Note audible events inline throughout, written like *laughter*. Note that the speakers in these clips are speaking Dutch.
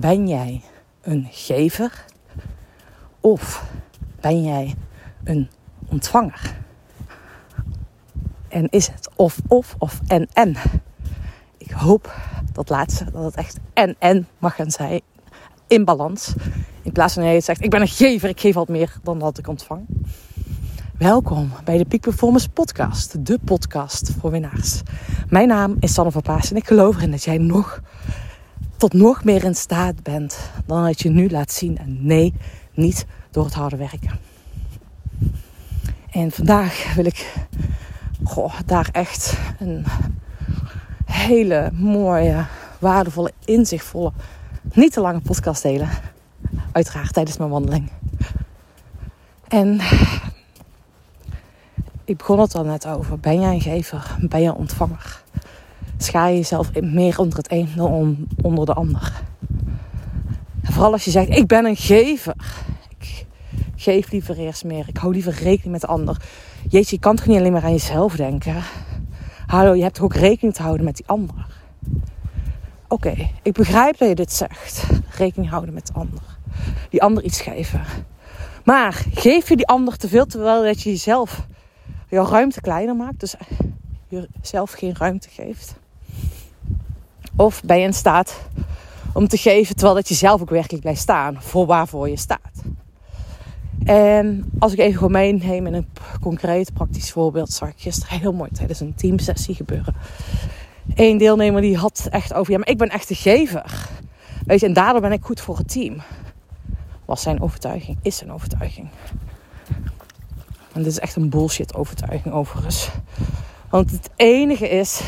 Ben jij een gever of ben jij een ontvanger? En is het of of of en en? Ik hoop dat laatste, dat het echt en en mag gaan zijn. In balans. In plaats van dat je zegt, ik ben een gever, ik geef wat meer dan dat ik ontvang. Welkom bij de Peak Performance Podcast, de podcast voor winnaars. Mijn naam is Sanne van Paas en ik geloof erin dat jij nog tot nog meer in staat bent dan dat je nu laat zien. En nee, niet door het harde werken. En vandaag wil ik daar echt een hele mooie, waardevolle, inzichtvolle, niet te lange podcast delen. Uiteraard tijdens mijn wandeling. En ik begon het al net over. Ben jij een gever? Ben jij een ontvanger? Schaar je jezelf meer onder het een dan onder de ander. En vooral als je zegt, ik ben een gever. Ik geef liever eerst meer. Ik hou liever rekening met de ander. Jeetje, je kan toch niet alleen maar aan jezelf denken? Hallo, je hebt toch ook rekening te houden met die ander? Oké, ik begrijp dat je dit zegt. Rekening houden met de ander. Die ander iets geven. Maar geef je die ander te veel terwijl dat je jezelf jouw ruimte kleiner maakt. Dus jezelf geen ruimte geeft. Of ben je in staat om te geven terwijl dat je zelf ook werkelijk blijft staan voor waarvoor je staat. En als ik even gewoon meeneem in een concreet praktisch voorbeeld, zag ik gisteren heel mooi tijdens een teamsessie gebeuren. Eén deelnemer die had echt over, ja, maar ik ben echt de gever. Weet je, en daardoor ben ik goed voor het team. Was zijn overtuiging, is zijn overtuiging. En dit is echt een bullshit overtuiging overigens. Want het enige is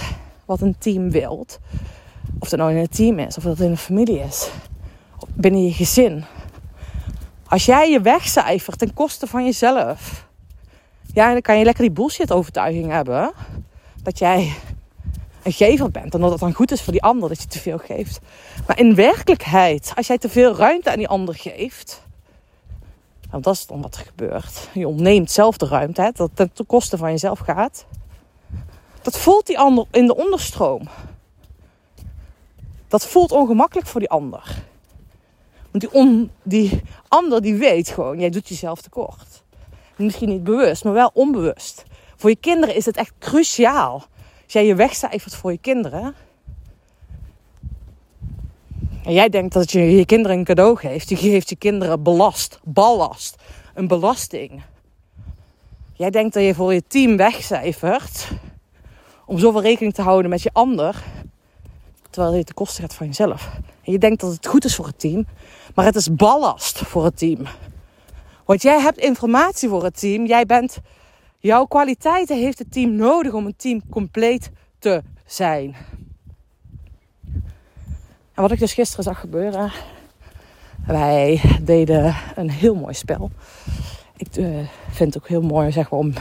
wat een team wilt, of dat nou in een team is, of dat in een familie is, binnen je gezin. Als jij je wegcijfert ten koste van jezelf, ja, dan kan je lekker die bullshit overtuiging hebben dat jij een gever bent en dat het dan goed is voor die ander dat je te veel geeft. Maar in werkelijkheid, als jij te veel ruimte aan die ander geeft, want dat is dan wat er gebeurt. Je ontneemt zelf de ruimte, hè, dat het ten koste van jezelf gaat. Dat voelt die ander in de onderstroom. Dat voelt ongemakkelijk voor die ander. Want die, die ander die weet gewoon, jij doet jezelf tekort. Misschien niet bewust, maar wel onbewust. Voor je kinderen is het echt cruciaal. Als jij je wegcijfert voor je kinderen. En jij denkt dat je je kinderen een cadeau geeft. Je geeft je kinderen belast, ballast, een belasting. Jij denkt dat je voor je team wegcijfert. Om zoveel rekening te houden met je ander. Terwijl je te kosten gaat van jezelf. En je denkt dat het goed is voor het team. Maar het is ballast voor het team. Want jij hebt informatie voor het team. Jij bent, jouw kwaliteiten heeft het team nodig om een team compleet te zijn. En wat ik dus gisteren zag gebeuren. Wij deden een heel mooi spel. Ik uh, vind het ook heel mooi zeg maar, om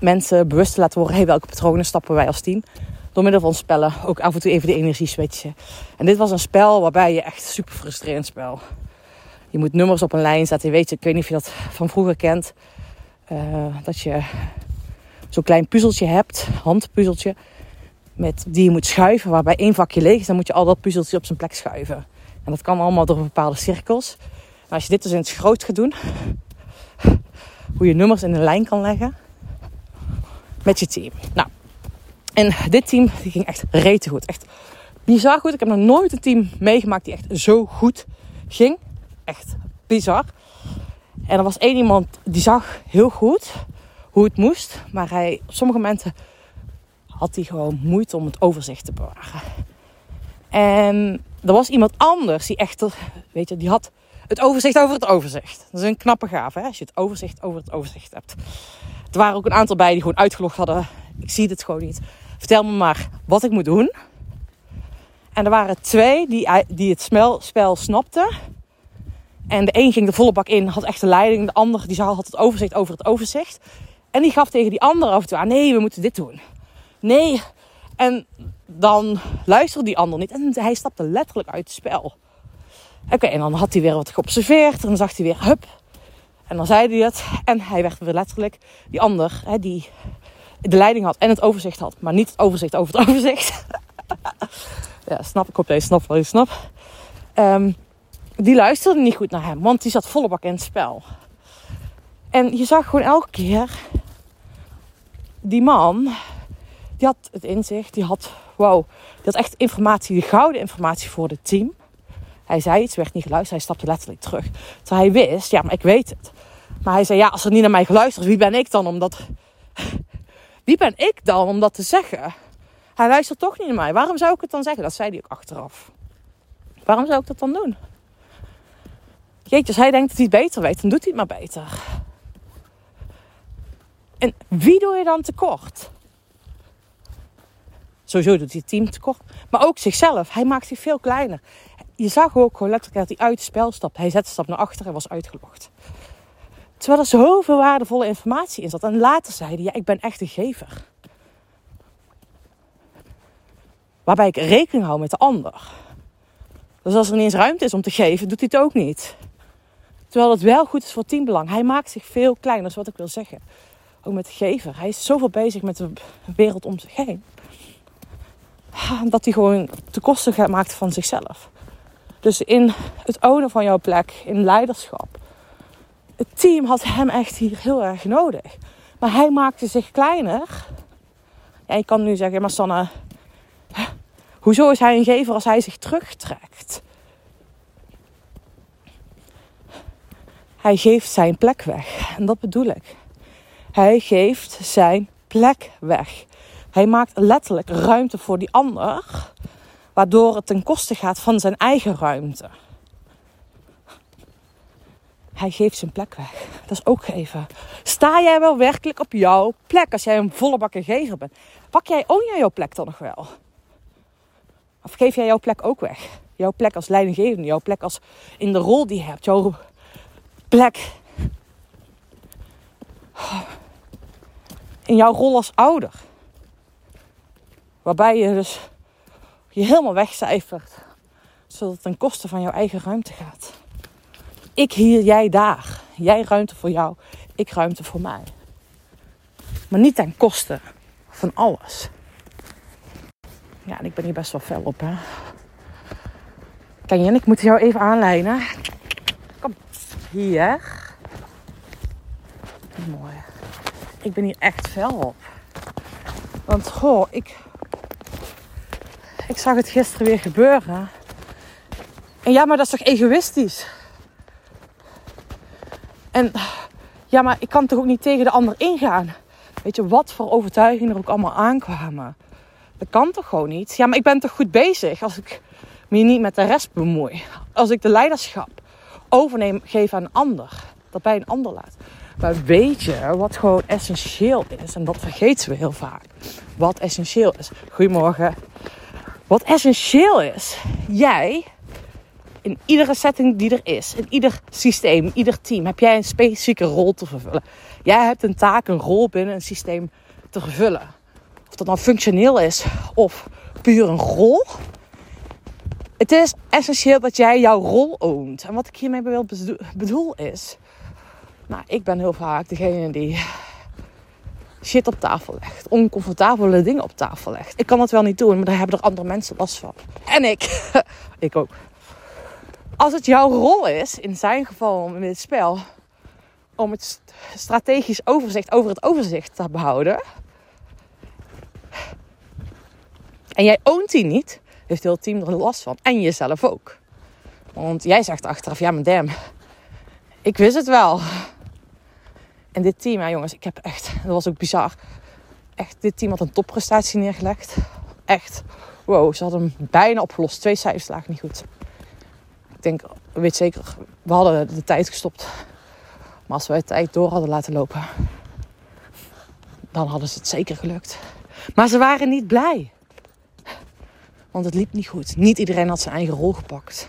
mensen bewust te laten worden. Welke patronen stappen wij als team? Door middel van spellen ook af en toe even de energie switchen. En dit was een spel waarbij je echt super frustrerend spel. Je moet nummers op een lijn zetten. Je weet, ik weet niet of je dat van vroeger kent. Uh, dat je zo'n klein puzzeltje hebt, handpuzzeltje, met, die je moet schuiven, waarbij één vakje leeg is. Dan moet je al dat puzzeltje op zijn plek schuiven. En dat kan allemaal door bepaalde cirkels. Maar als je dit dus in het groot gaat doen, hoe je nummers in een lijn kan leggen met je team. Nou, en dit team die ging echt rete goed. Echt bizar goed. Ik heb nog nooit een team meegemaakt die echt zo goed ging. Echt bizar. En er was één iemand die zag heel goed hoe het moest. Maar hij, op sommige momenten had hij gewoon moeite om het overzicht te bewaren. En er was iemand anders die echt, weet je, die had het overzicht over het overzicht. Dat is een knappe gave, hè? als je het overzicht over het overzicht hebt. Er waren ook een aantal bij die gewoon uitgelogd hadden. Ik zie het gewoon niet. Vertel me maar wat ik moet doen. En er waren twee die, die het spel, spel snapten. En de een ging de volle bak in, had echt de leiding. De ander die had het overzicht over het overzicht. En die gaf tegen die ander af en toe aan: nee, we moeten dit doen. Nee. En dan luisterde die ander niet. En hij stapte letterlijk uit het spel. Oké, en dan had hij weer wat geobserveerd. En dan zag hij weer, hup. En dan zei hij het. En hij werd weer letterlijk, die ander, hè, die de leiding had en het overzicht had. Maar niet het overzicht over het *laughs* overzicht. ja, snap ik op deze snap wel je snap. Ehm, die luisterde niet goed naar hem, want die zat volle bak in het spel. En je zag gewoon elke keer die man, die had het inzicht, die had, wow, die had echt informatie, de gouden informatie voor het team. Hij zei iets, werd niet geluisterd, hij stapte letterlijk terug. Terwijl hij wist, ja, maar ik weet het. Maar hij zei, ja, als er niet naar mij geluisterd is, wie ben ik dan om dat... Wie ben ik dan om dat te zeggen? Hij luistert toch niet naar mij. Waarom zou ik het dan zeggen? Dat zei hij ook achteraf. Waarom zou ik dat dan doen? Jeetje, als hij denkt dat hij het beter weet, dan doet hij het maar beter. En wie doe je dan tekort? Sowieso doet hij het team tekort. Maar ook zichzelf. Hij maakt zich veel kleiner. Je zag ook gewoon letterlijk dat hij uit het spel stapt. Hij zette stap naar achter en was uitgelogd. Terwijl er zoveel waardevolle informatie in zat. En later zei hij, ja, ik ben echt een gever. Waarbij ik rekening hou met de ander. Dus als er niet eens ruimte is om te geven, doet hij het ook niet. Terwijl het wel goed is voor teambelang. Hij maakt zich veel kleiner, is wat ik wil zeggen. Ook met de gever. Hij is zoveel bezig met de wereld om zich heen. Dat hij gewoon te kosten maakt van zichzelf. Dus in het ownen van jouw plek, in leiderschap. Het team had hem echt hier heel erg nodig. Maar hij maakte zich kleiner. Ja, je kan nu zeggen, maar Sanne, hoezo is hij een gever als hij zich terugtrekt? Hij geeft zijn plek weg. En dat bedoel ik. Hij geeft zijn plek weg. Hij maakt letterlijk ruimte voor die ander, waardoor het ten koste gaat van zijn eigen ruimte. Hij geeft zijn plek weg. Dat is ook geven. Sta jij wel werkelijk op jouw plek als jij een volle gever bent? Pak jij, jij jouw plek dan nog wel? Of geef jij jouw plek ook weg? Jouw plek als leidinggevende, jouw plek als in de rol die je hebt, jouw plek in jouw rol als ouder. Waarbij je dus je helemaal wegcijfert. Zodat het ten koste van jouw eigen ruimte gaat. Ik hier, jij daar. Jij ruimte voor jou, ik ruimte voor mij. Maar niet ten koste van alles. Ja, en ik ben hier best wel fel op, hè. Ken je, ik moet jou even aanlijnen. Kom, hier. Mooi. Ik ben hier echt fel op. Want, goh, ik... Ik zag het gisteren weer gebeuren. En ja, maar dat is toch egoïstisch? En ja, maar ik kan toch ook niet tegen de ander ingaan? Weet je, wat voor overtuigingen er ook allemaal aankwamen. Dat kan toch gewoon niet? Ja, maar ik ben toch goed bezig als ik me niet met de rest bemoei. Als ik de leiderschap overneem, geef aan een ander. Dat bij een ander laat. Maar weet je wat gewoon essentieel is? En dat vergeten we heel vaak. Wat essentieel is. Goedemorgen. Wat essentieel is. Jij in iedere setting die er is, in ieder systeem, ieder team, heb jij een specifieke rol te vervullen. Jij hebt een taak, een rol binnen een systeem te vervullen. Of dat nou functioneel is of puur een rol. Het is essentieel dat jij jouw rol oont. En wat ik hiermee bedoel is. Nou, ik ben heel vaak degene die shit op tafel legt. Oncomfortabele dingen op tafel legt. Ik kan dat wel niet doen, maar daar hebben er andere mensen last van. En ik. *laughs* ik ook als het jouw rol is, in zijn geval in dit spel, om het strategisch overzicht over het overzicht te behouden. En jij oont die niet, heeft heel het team er last van. En jezelf ook. Want jij zegt achteraf, ja maar damn, ik wist het wel. En dit team, ja jongens, ik heb echt, dat was ook bizar. Echt, dit team had een topprestatie neergelegd. Echt, wow, ze hadden hem bijna opgelost. Twee cijfers lagen niet goed denk, weet zeker, we hadden de tijd gestopt. Maar als we de tijd door hadden laten lopen, dan hadden ze het zeker gelukt. Maar ze waren niet blij. Want het liep niet goed. Niet iedereen had zijn eigen rol gepakt.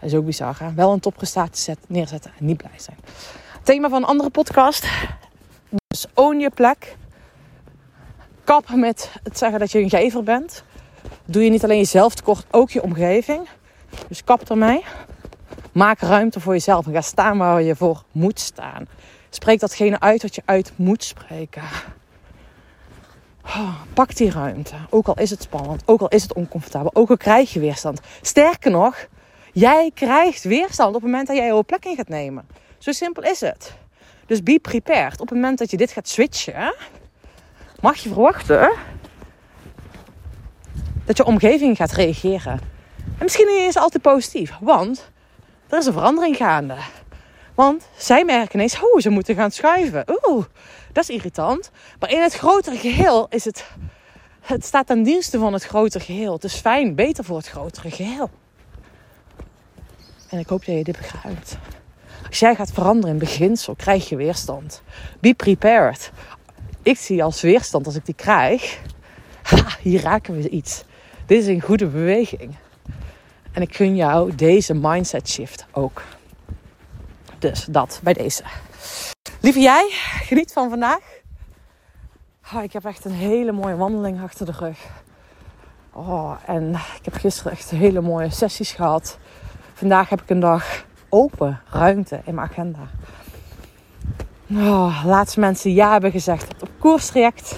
Dat is ook bizar. Hè? Wel een topprestatie neerzetten en niet blij zijn. Thema van een andere podcast. Dus own je plek. Kap met het zeggen dat je een gever bent. Doe je niet alleen jezelf tekort, ook je omgeving. Dus kap ermee. Maak ruimte voor jezelf en ga staan waar je voor moet staan. Spreek datgene uit wat je uit moet spreken. Oh, pak die ruimte. Ook al is het spannend, ook al is het oncomfortabel, ook al krijg je weerstand. Sterker nog, Jij krijgt weerstand op het moment dat jij jouw plek in gaat nemen. Zo simpel is het. Dus be prepared. Op het moment dat je dit gaat switchen, mag je verwachten dat je omgeving gaat reageren. En misschien niet eens altijd positief, want er is een verandering gaande. Want zij merken ineens, oh, ze moeten gaan schuiven. Oeh, dat is irritant. Maar in het grotere geheel is het, het staat ten dienste van het grotere geheel. Het is fijn, beter voor het grotere geheel. En ik hoop dat je dit begrijpt. Als jij gaat veranderen in beginsel, krijg je weerstand. Be prepared. Ik zie als weerstand, als ik die krijg, ha, *laughs* hier raken we iets. Dit is een goede beweging. En ik gun jou deze mindset shift ook. Dus dat bij deze. Lieve jij, geniet van vandaag. Oh, ik heb echt een hele mooie wandeling achter de rug. Oh, en ik heb gisteren echt hele mooie sessies gehad. Vandaag heb ik een dag open ruimte in mijn agenda. Oh, laatste mensen ja hebben gezegd op koerstraject.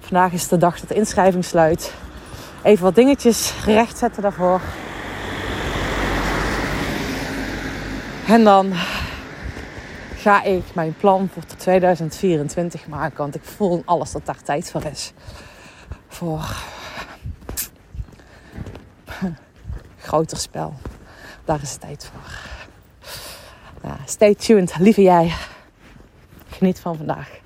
Vandaag is de dag dat de inschrijving sluit. Even wat dingetjes rechtzetten daarvoor. En dan ga ik mijn plan voor 2024 maken. Want ik voel alles dat daar tijd voor is. Voor groter spel. Daar is tijd voor. Nou, stay tuned, lieve jij. Geniet van vandaag.